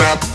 stop.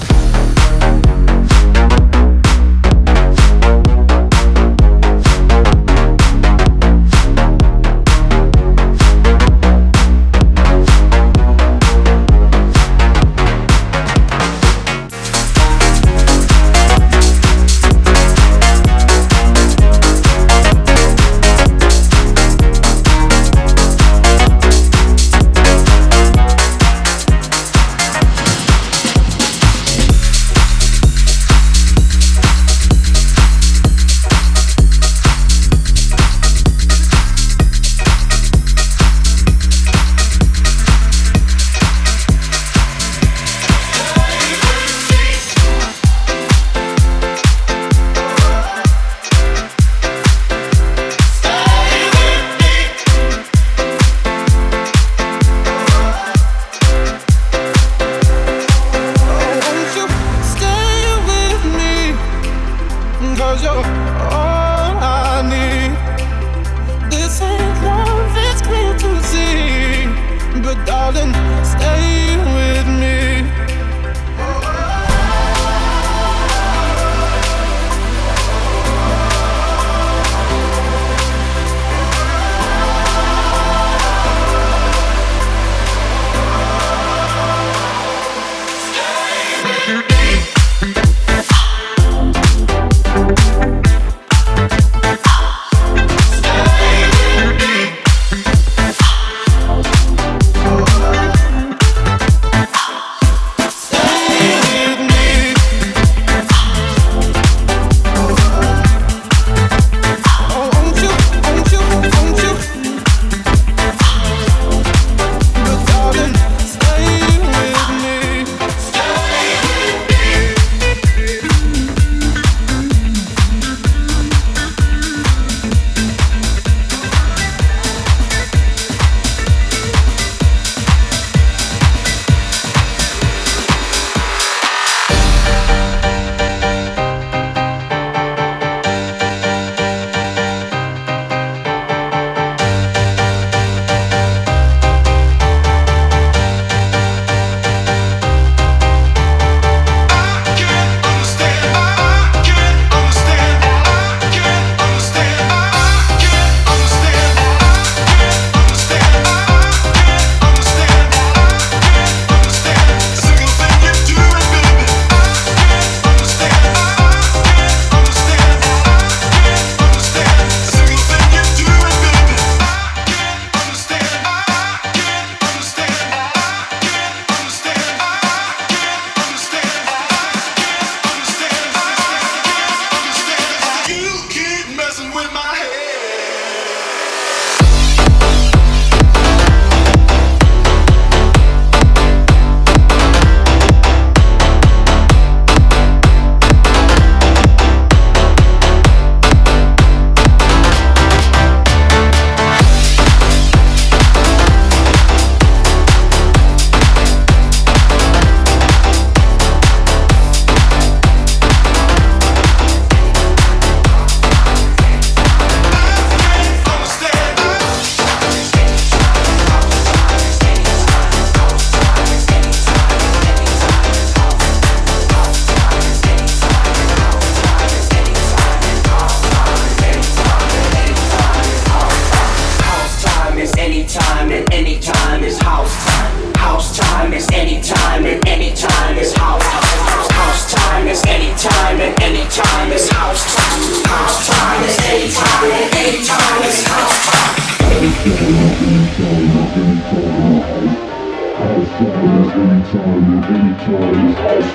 Anytime is house.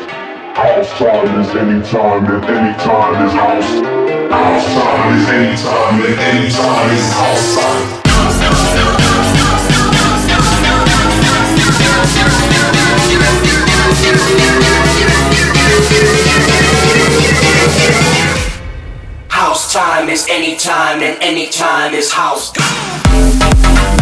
House time is anytime and anytime is house. House time is anytime and anytime is house time. House time is anytime and anytime is house.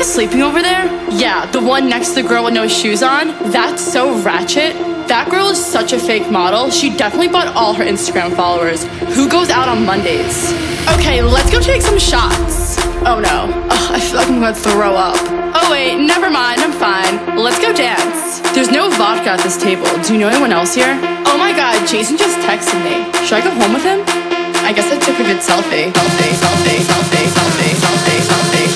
Guy sleeping over there? Yeah, the one next to the girl with no shoes on? That's so ratchet. That girl is such a fake model. She definitely bought all her Instagram followers. Who goes out on Mondays? Okay, let's go take some shots. Oh no. Ugh, I feel like I'm gonna throw up. Oh wait, never mind, I'm fine. Let's go dance. There's no vodka at this table. Do you know anyone else here? Oh my god, Jason just texted me. Should I go home with him? I guess I took a good selfie. Selfie, selfie, selfie, selfie, selfie, selfie, selfie, selfie,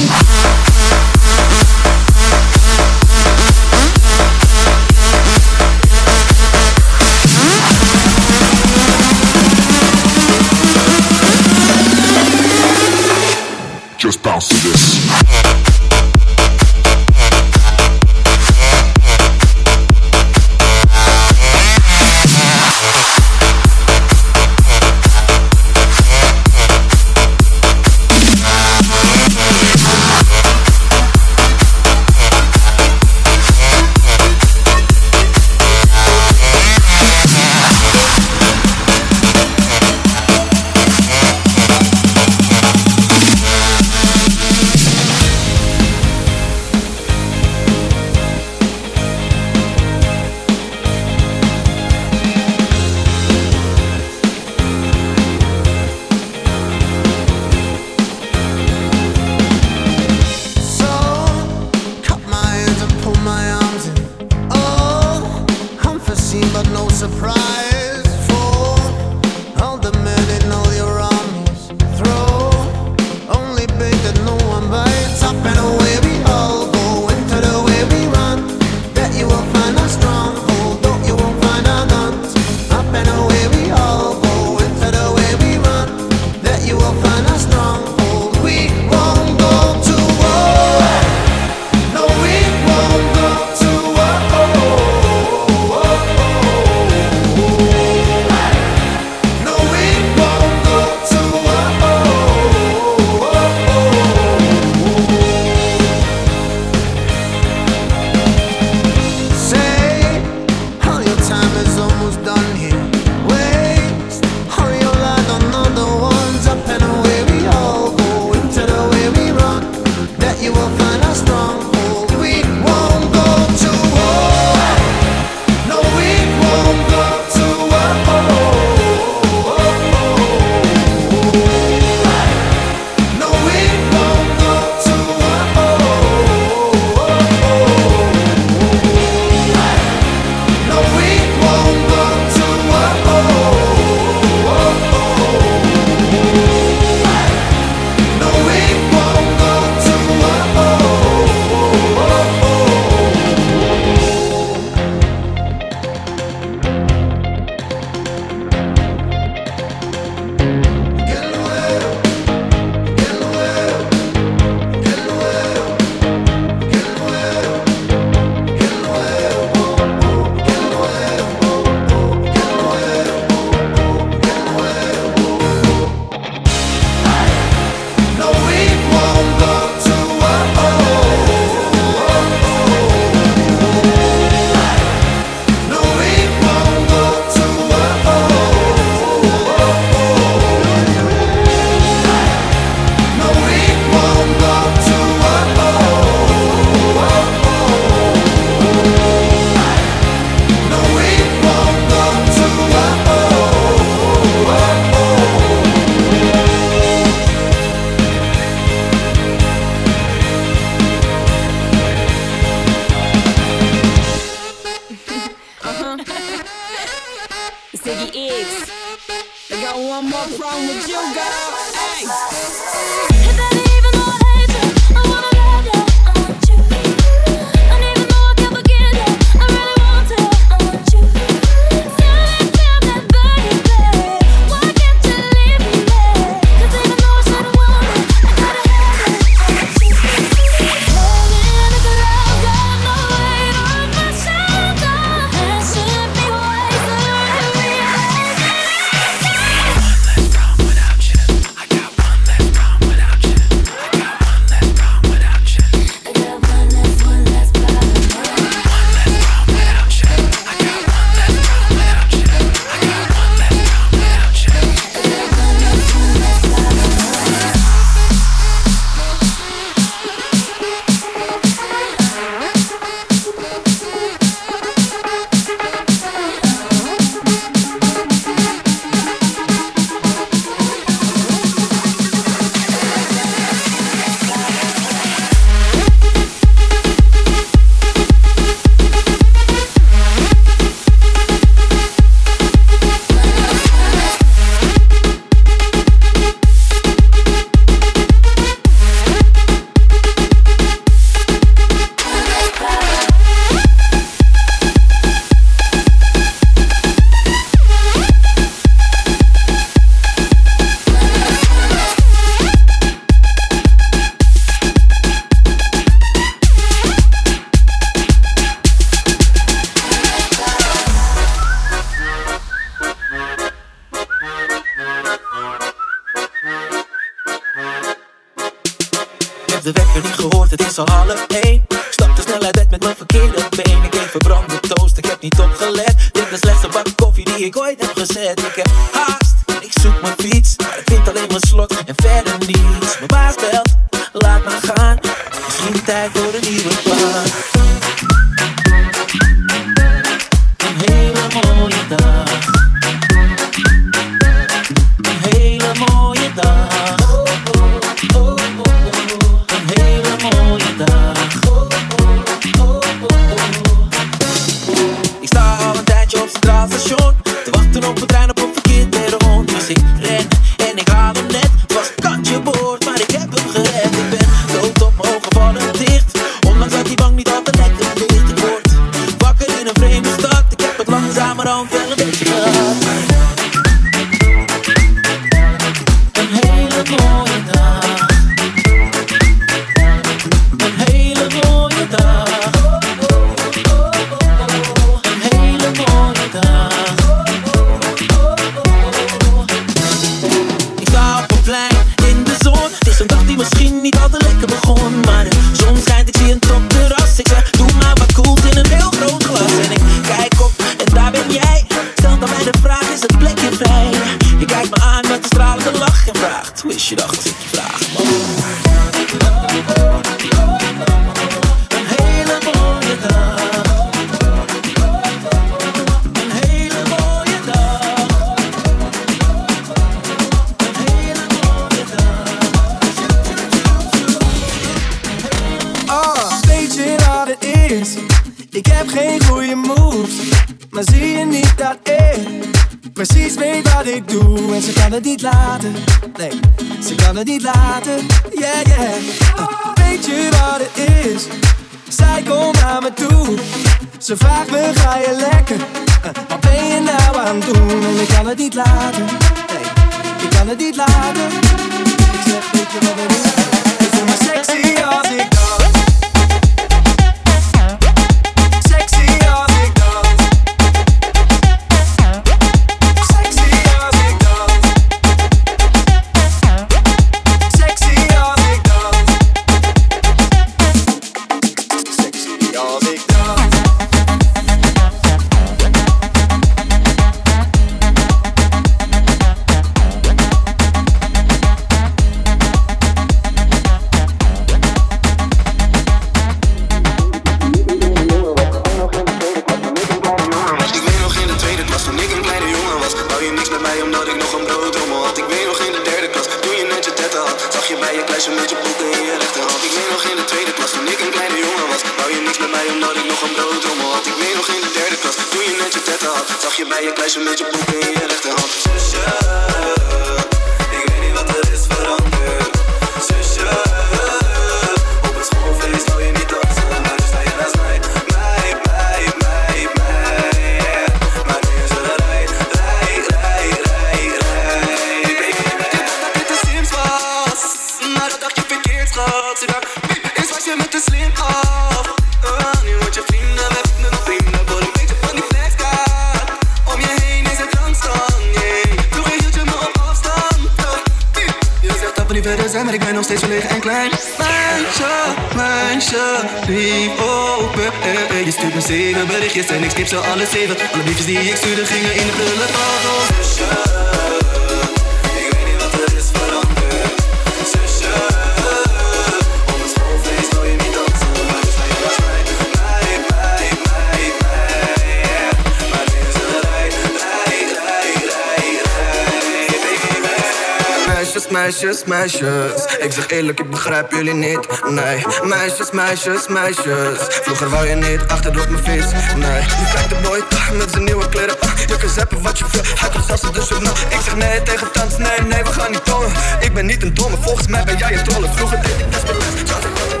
Ik zeg eerlijk, ik begrijp jullie niet. Nee, meisjes, meisjes, meisjes. Vroeger wou je niet achterop mijn vis. Nee, nu kijkt de boy met zijn nieuwe kleren. Je kan zappen wat je wil, hij komt zelfs op de journaal. Ik zeg nee tegen tand, nee, nee, we gaan niet tongen. Ik ben niet een domme, volgens mij ben jij een trolle. Vroeger deed ik desperat,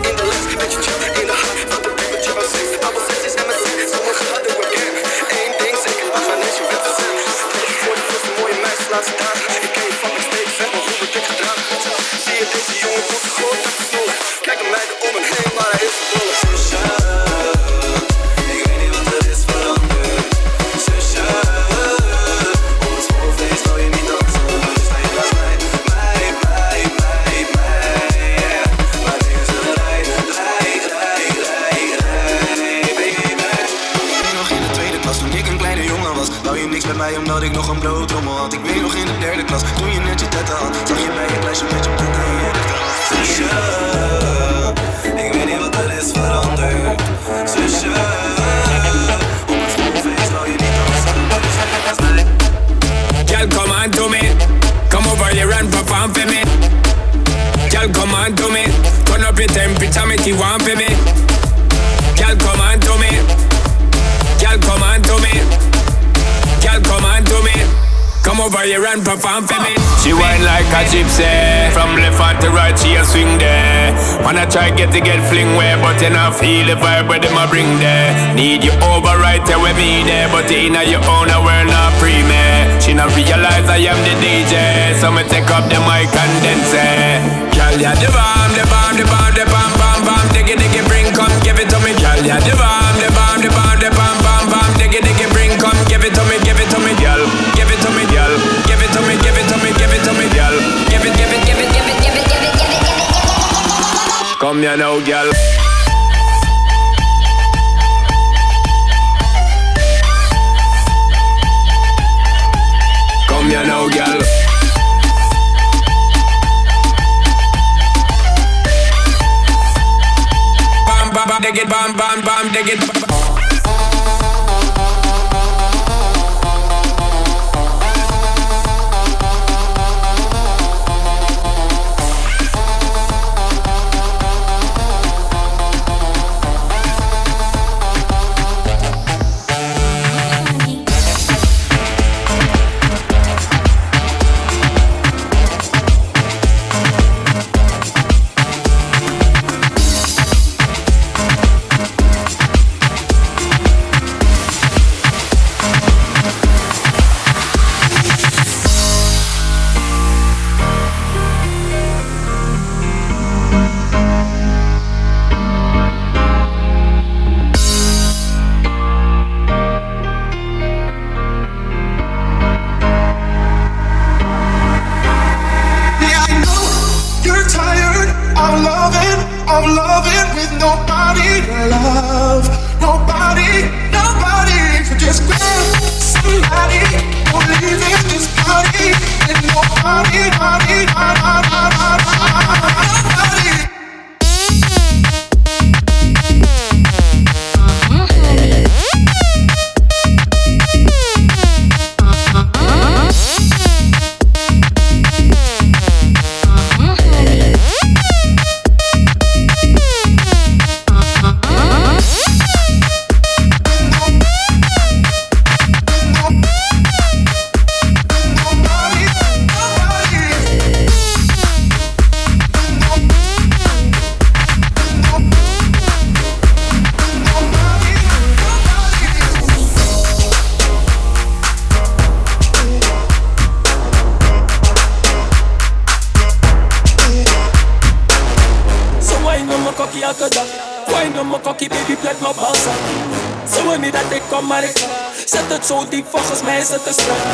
niks met mij omdat ik nog een broodrommel had. Ik weet nog in de derde klas toen je net je tetten had. Zag je bij je kluisje met je poep en je rechterhand. Zusje, ik weet niet wat er is veranderd. Zusje, op het schoolfeest wou je niet dansen. Je naast mij. Girl, come on to me. Come over here and perform for me. Girl, come on to me. Turn up your temperature, make you want for me. Girl, come on to me. Girl, come on to me. Come on to me. Come over here and perform for me. She whine like a gypsy. From left hand to right, she a swing there. Wanna try get to get fling where, but you not feel the vibe where them a bring there. Need you over right there with me there, but in your own world not pre me. She not realize I am the DJ, so me take up the mic and then say, Girl, yeah, the bomb, the bomb, the bomb, the bomb, bomb, bomb, diggy, diggy, bring, come give it to me. Girl, yeah, the bomb, the bomb, the bomb, the bomb, bomb, bomb, diggy, diggy, bring, come give it to me, give it to me, Come here now, girl. Come here now, girl. Bam, bam, bam, dig it, bam, bam, bam, dig it. at the sky.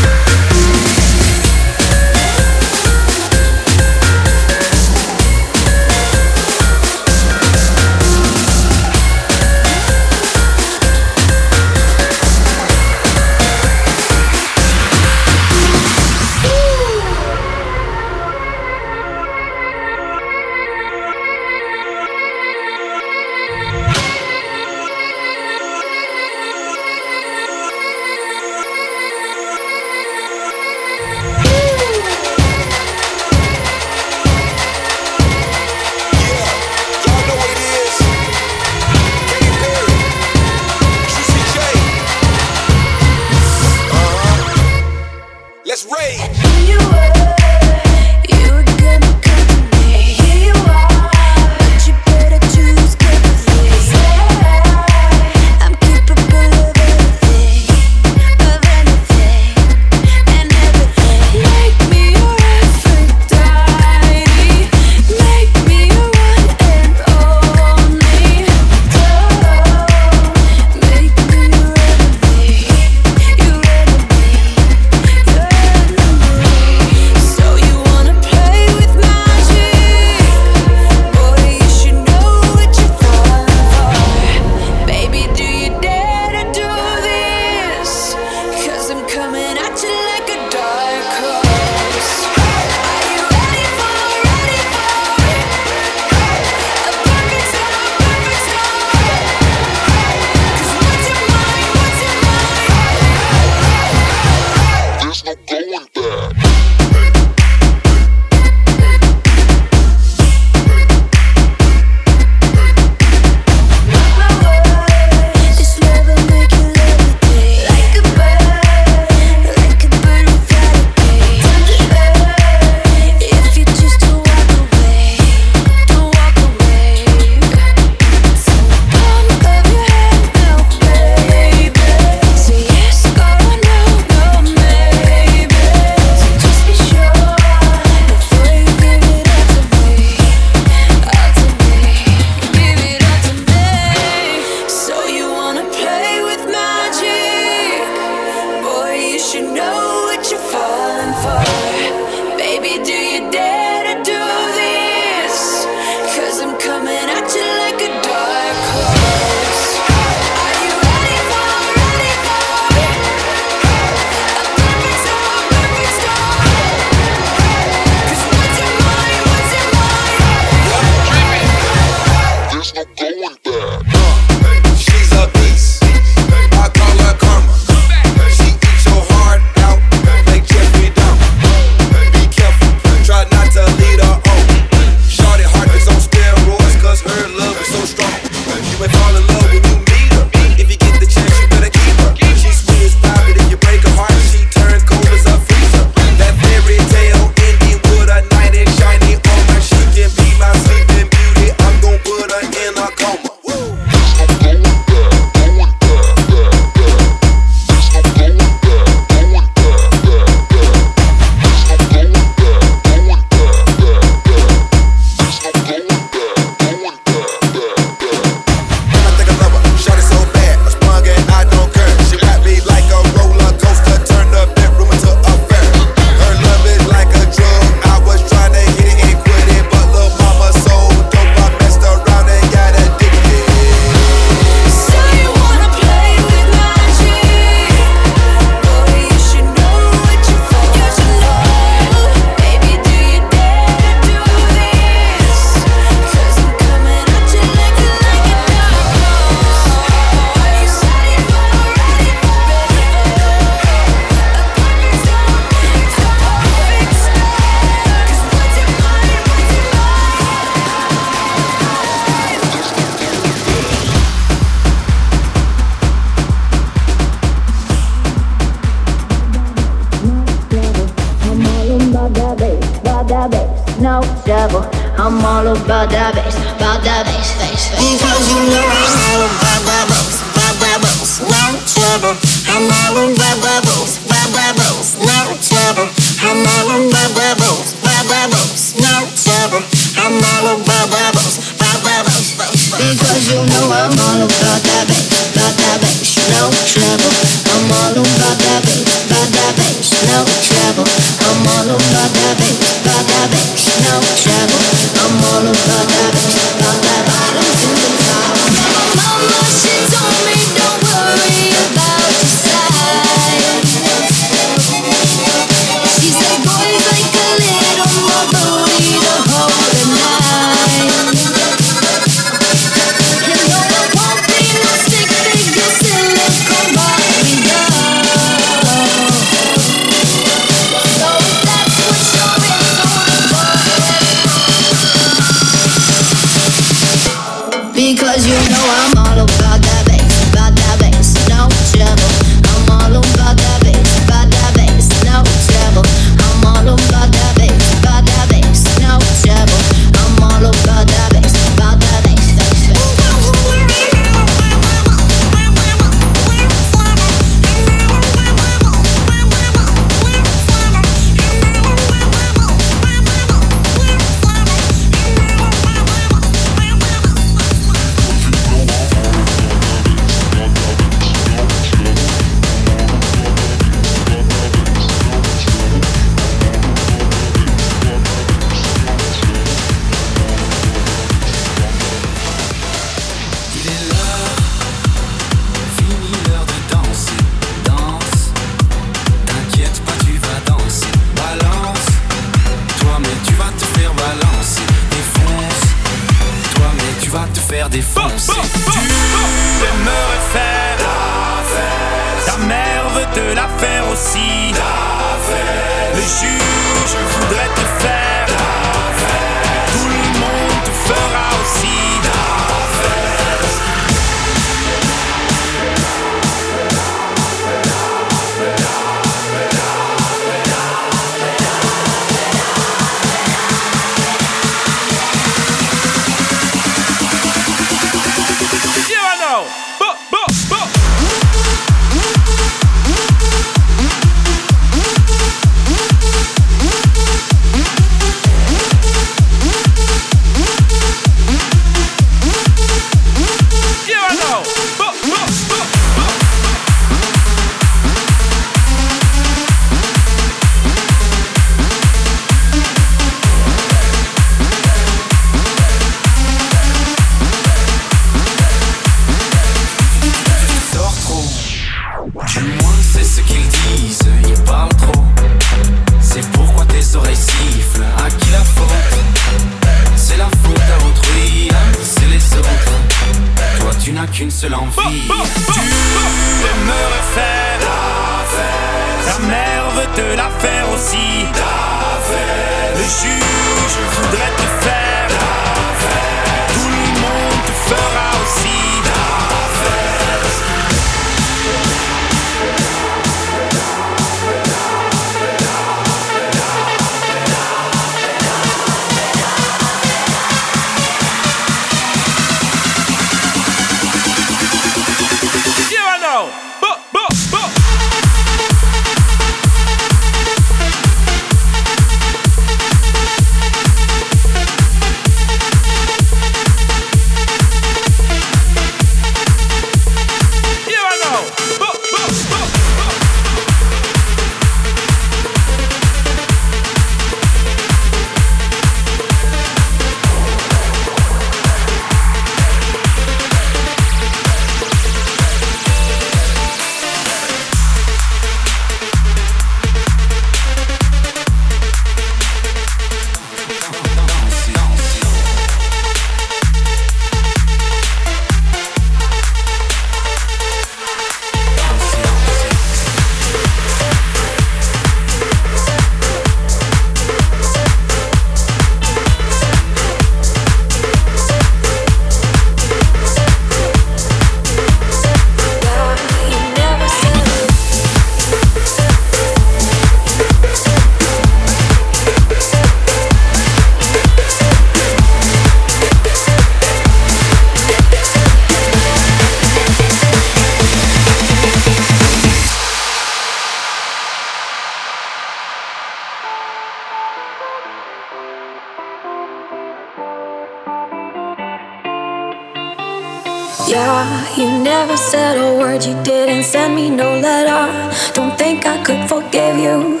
Yeah, you never said a word, you didn't send me no letter. Don't think I could forgive you.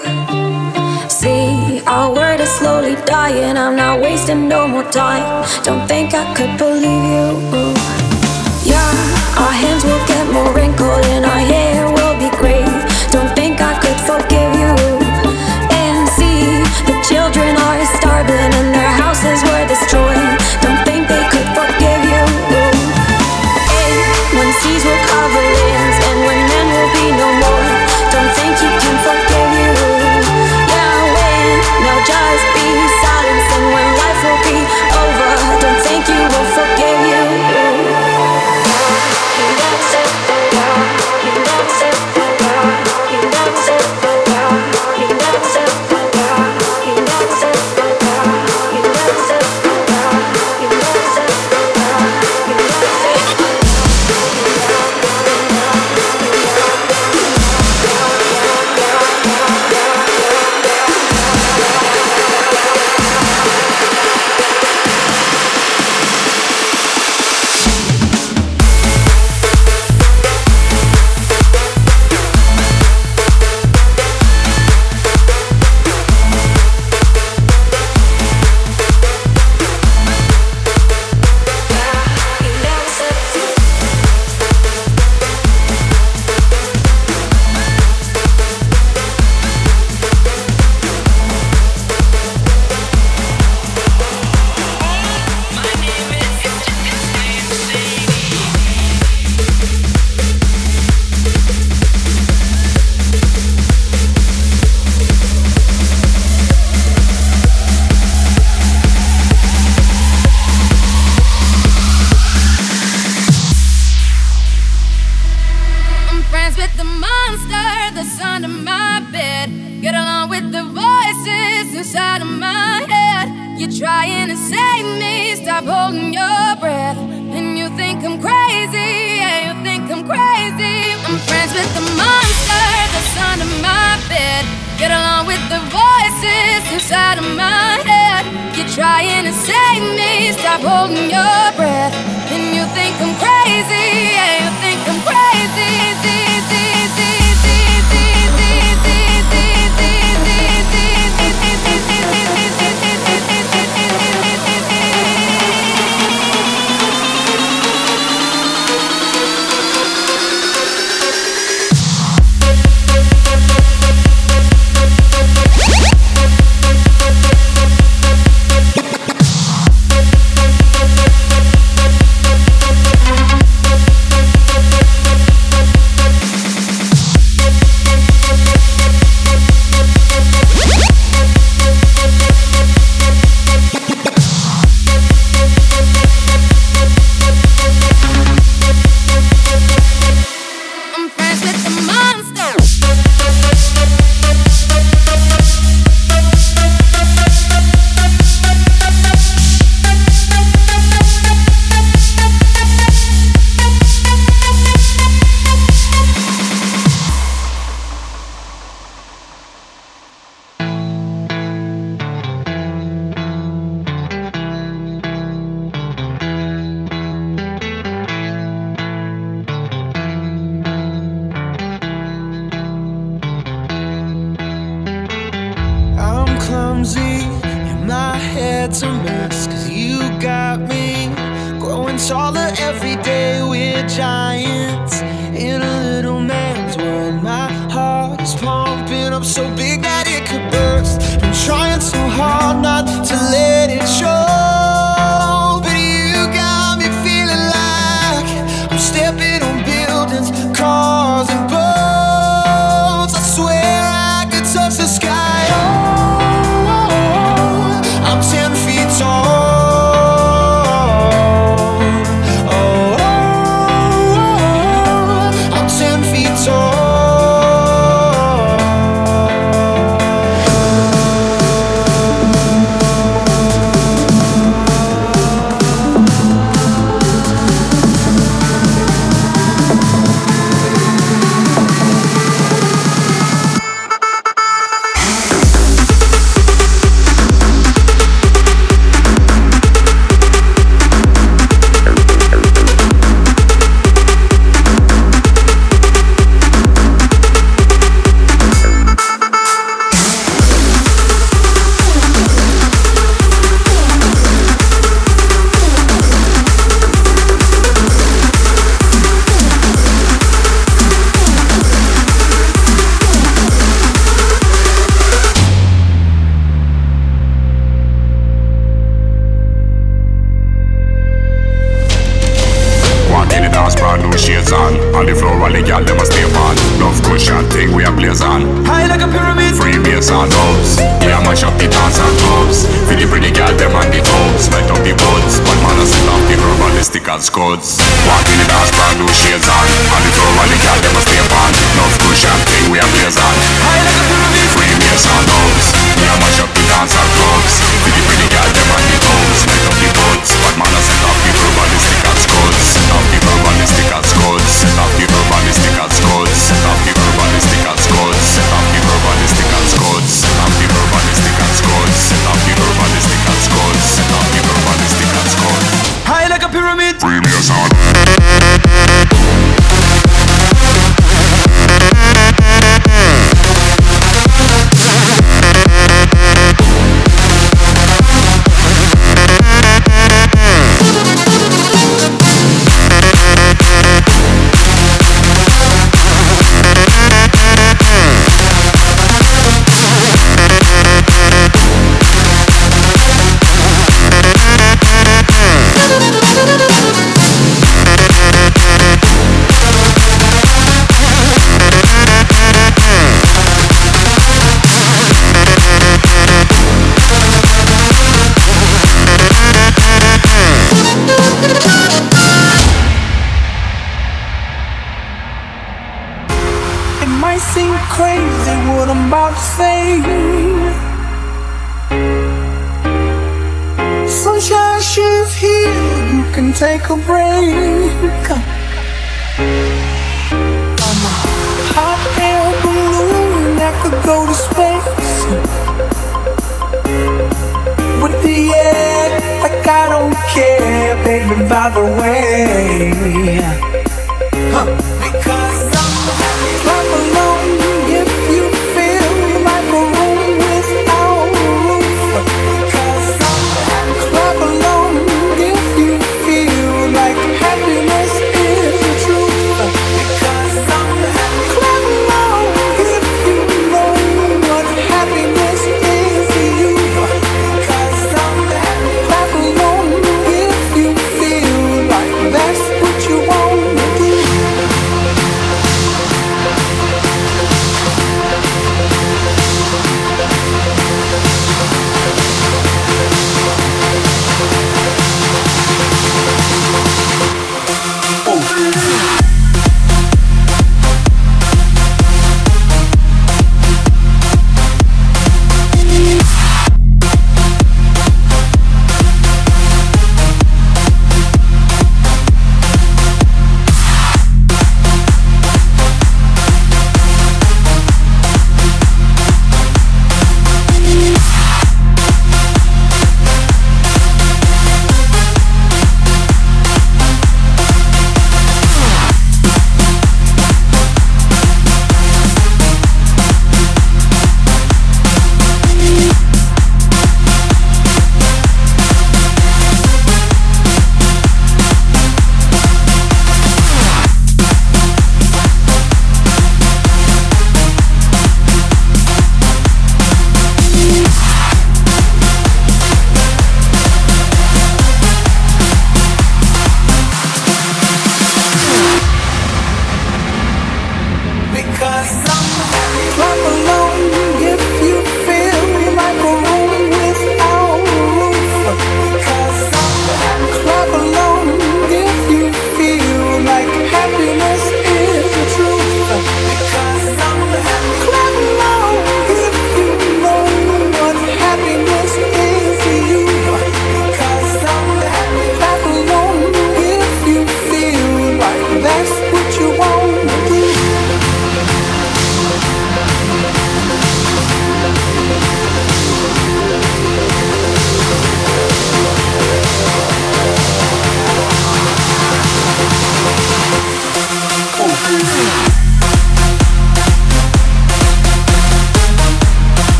See, our word is slowly dying, I'm not wasting no more time. Don't think I could believe you. Yeah, our hands will get more wrinkled and our hair will be gray. Don't think I could forgive you. And see, the children are starving and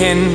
on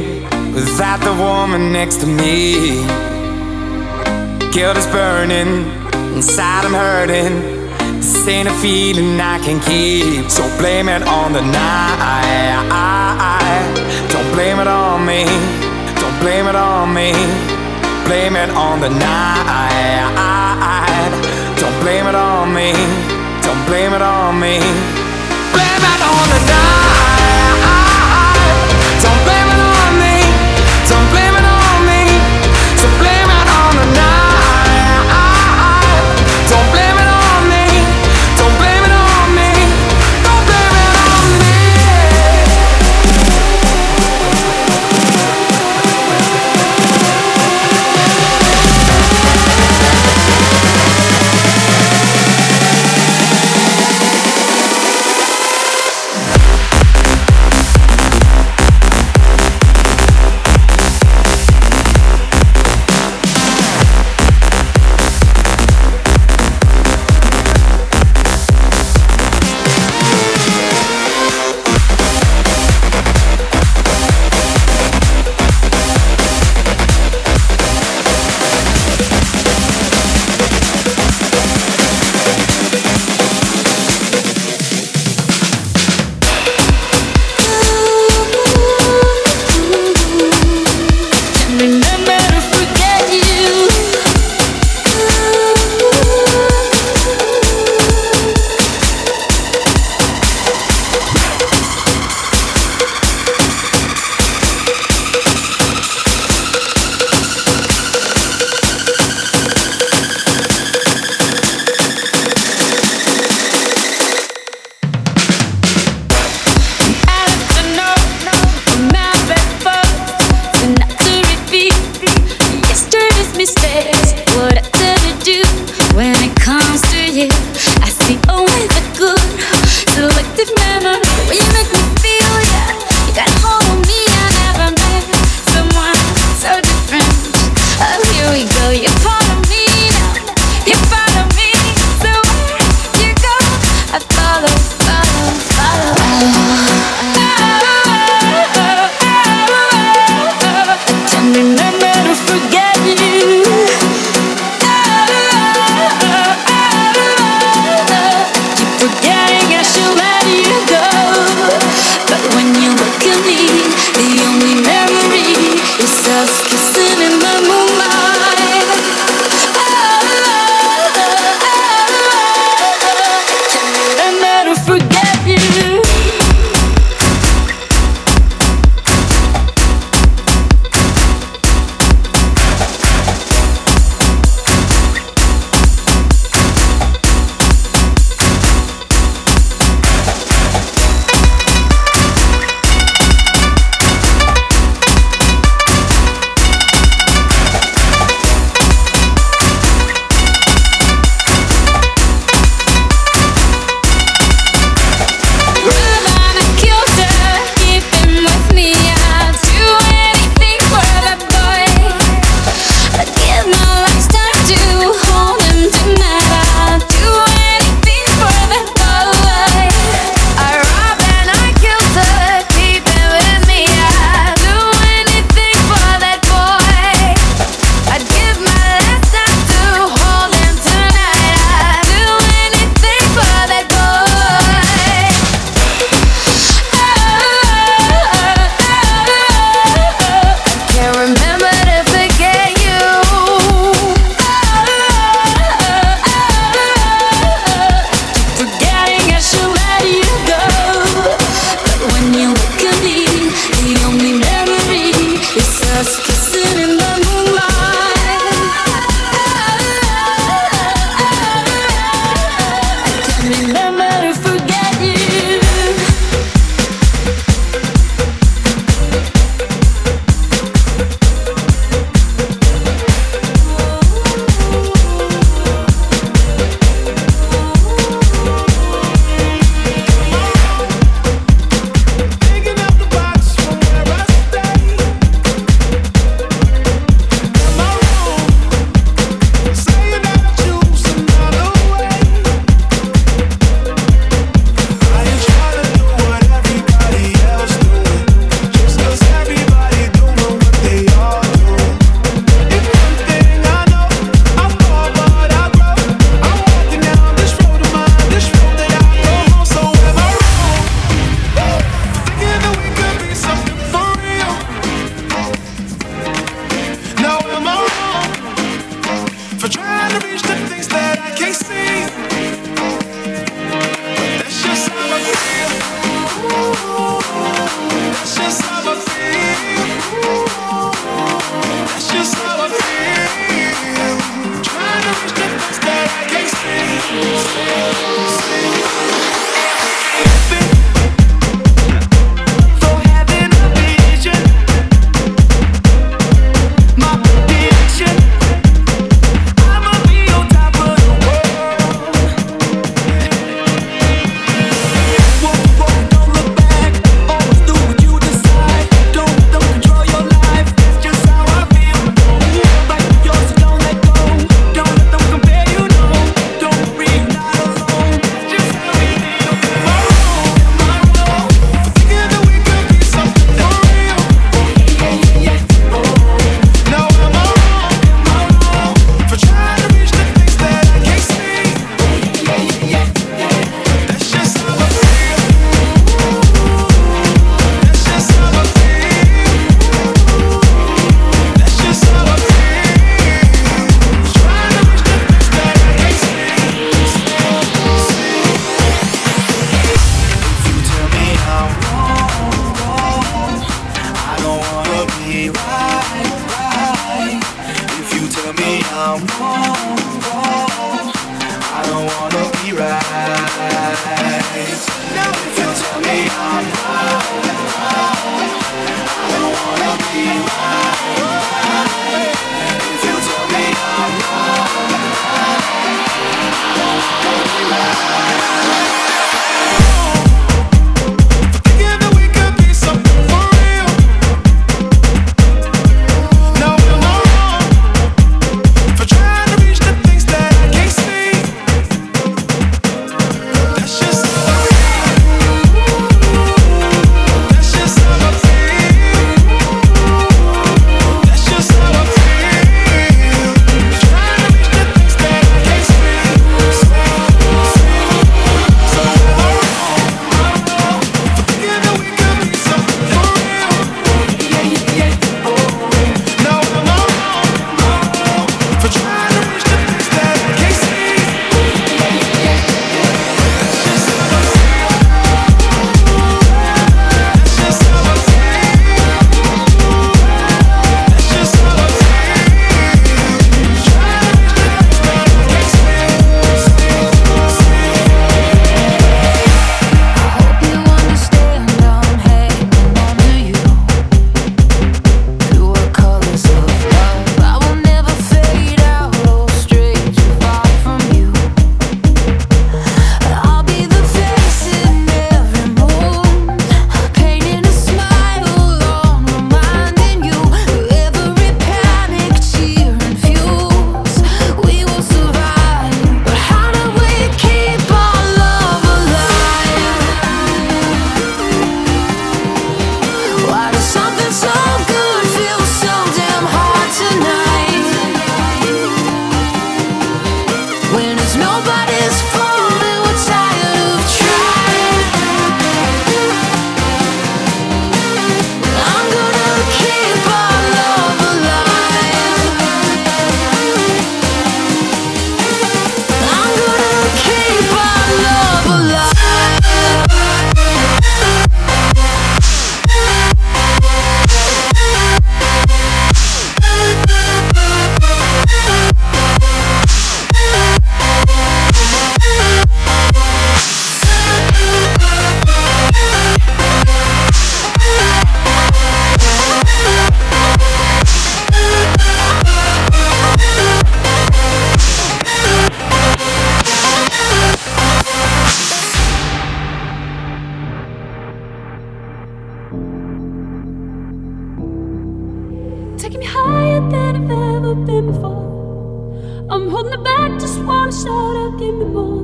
I've been before. I'm holding it back, just wanna shout out, give me more.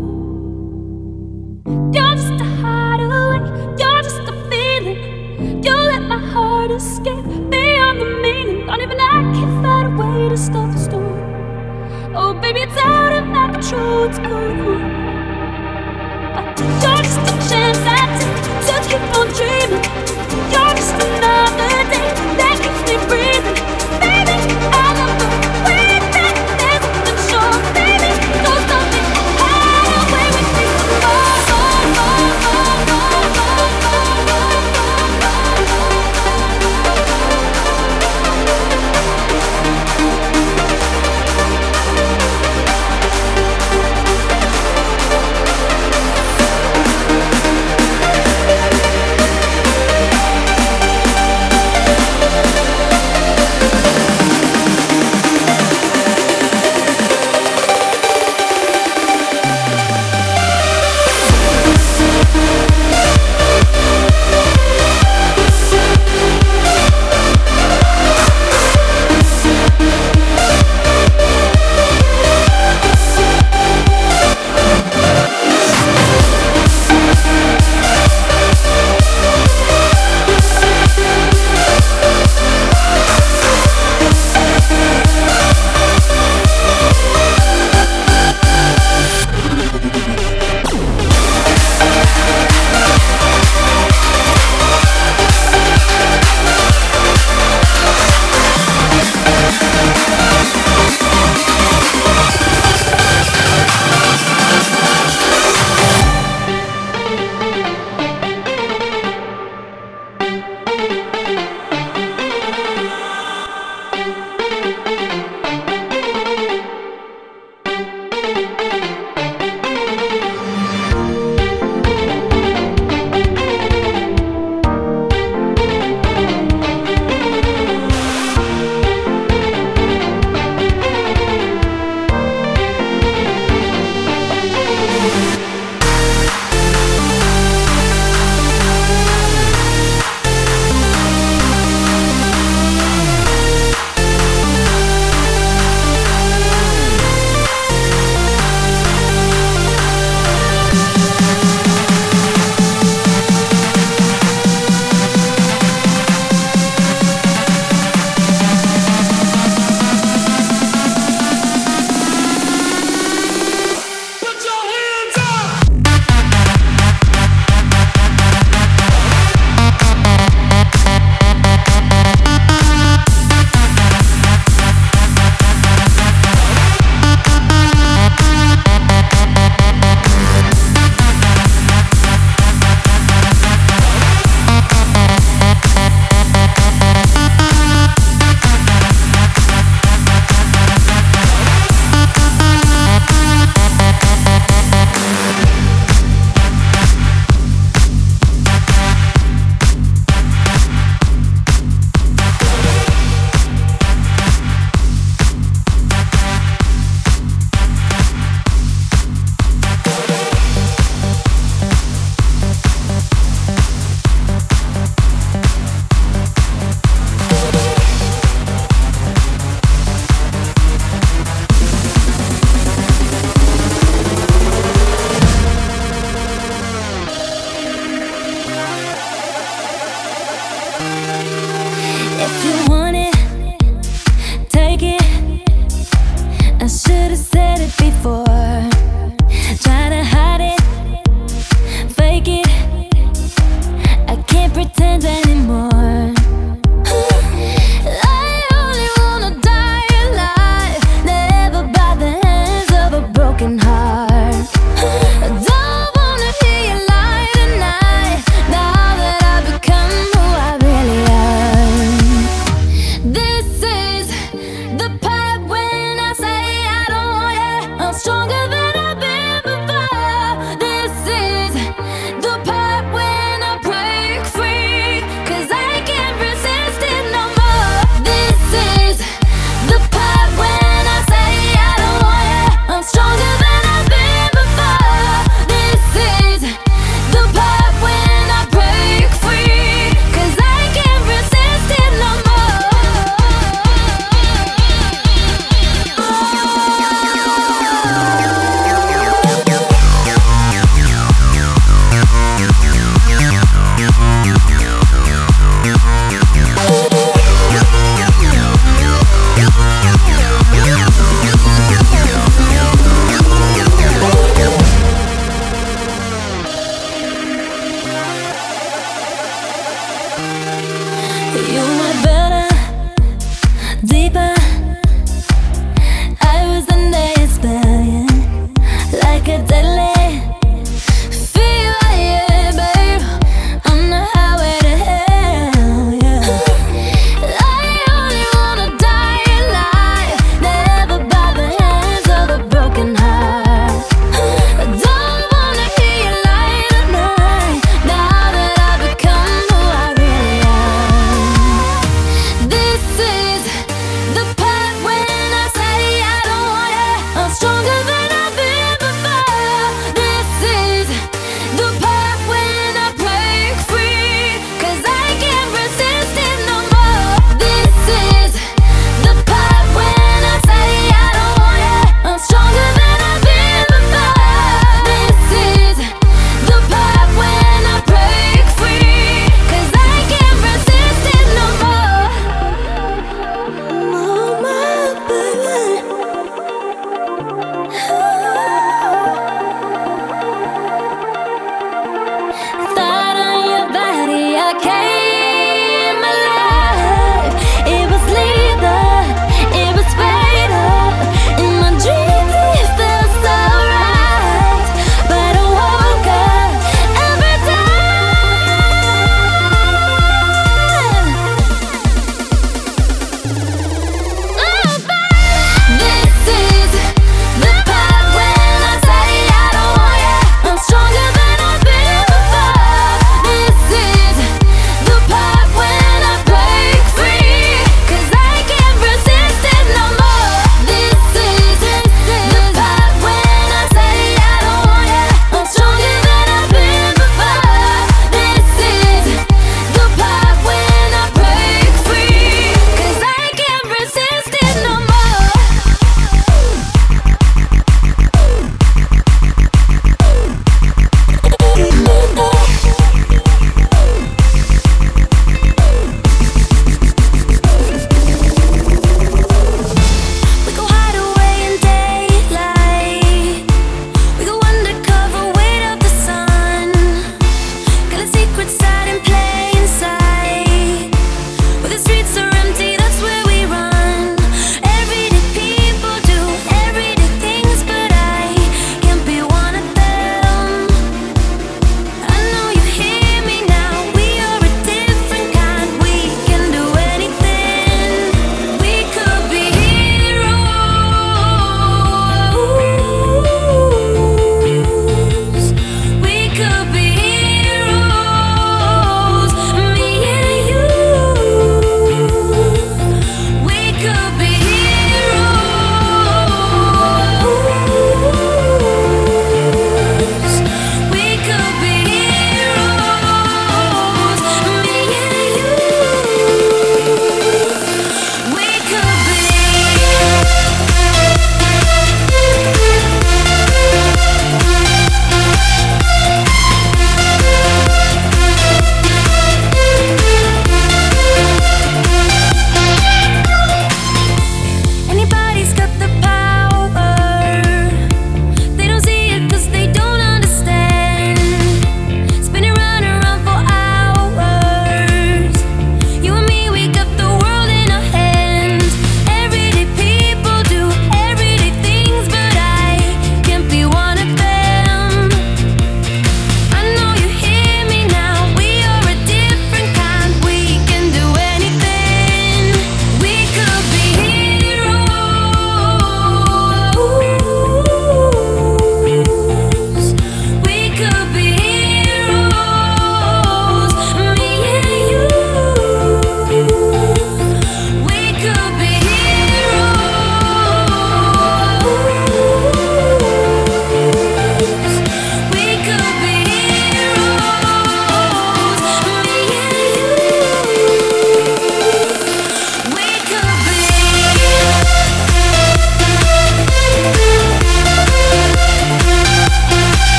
You're just a hideaway, you're just a feeling. You let my heart escape beyond the meaning. Not even I can find a way to stop the storm. Oh, baby, it's out of my control, what's going on? You're just a chance I take to keep on dreaming.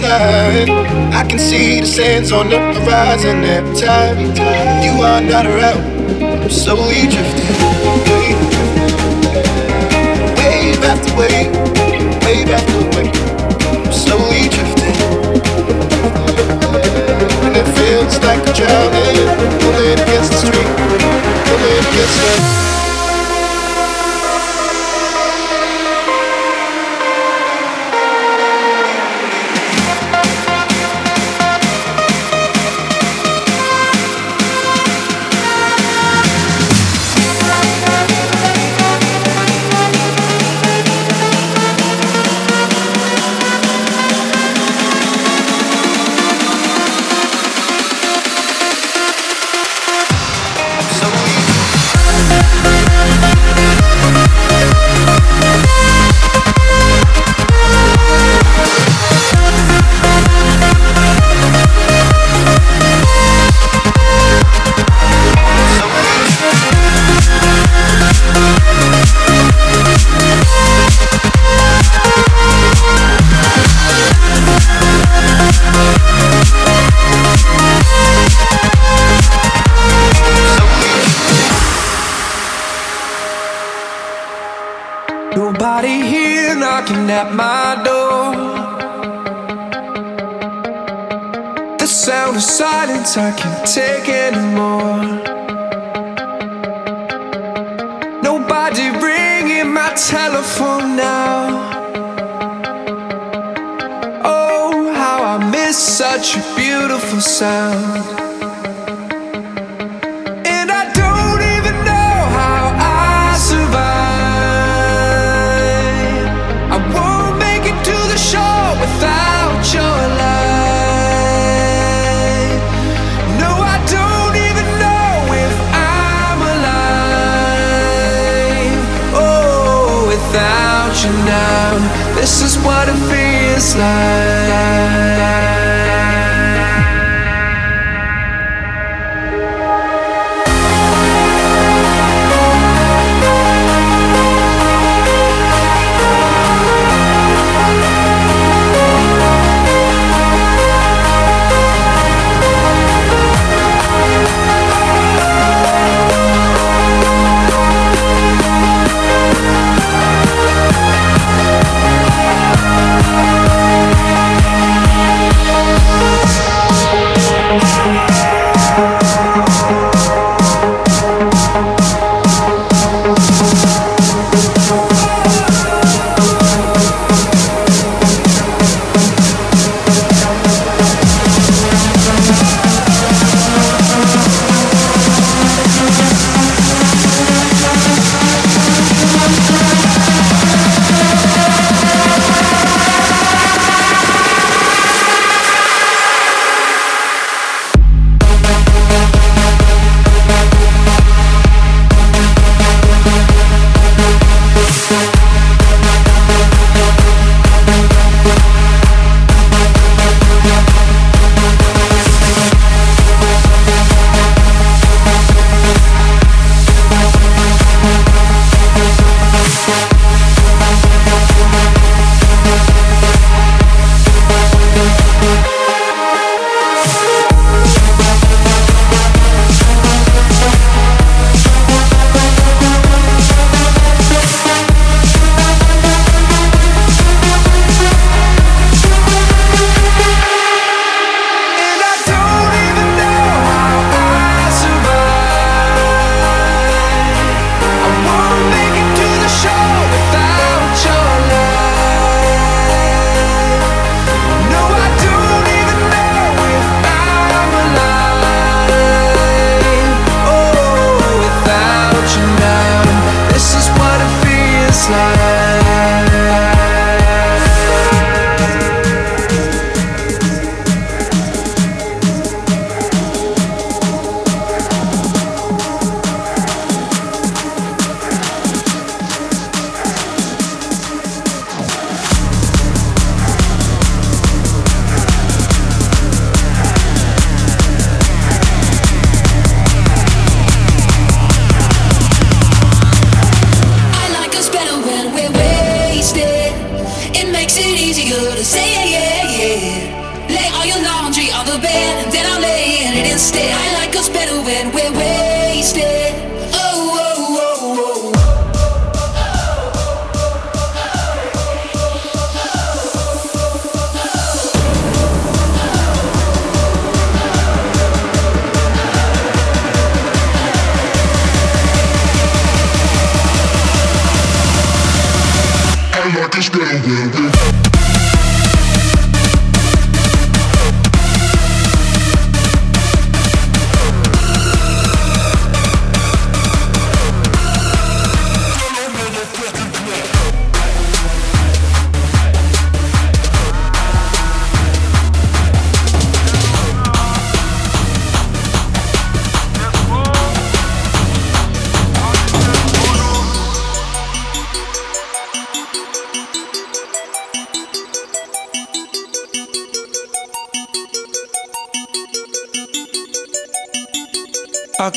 sky. I can see the sands on the horizon every time you are not around. So we drifted, wave after wave, wave after wave. Slowly drifting, and it feels like a drowning, pulling against the street, pulling against the.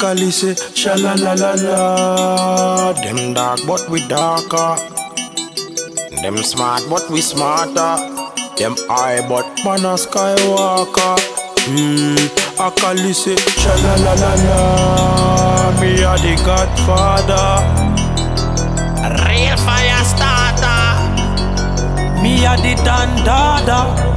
calice, sha la la la la. Them dark but we darker. Them smart but we smarter. Them high but man a skywalker. Hmm, a calice, sha la la la la. Me a the Godfather. Real fire starter. Me a the Dandada.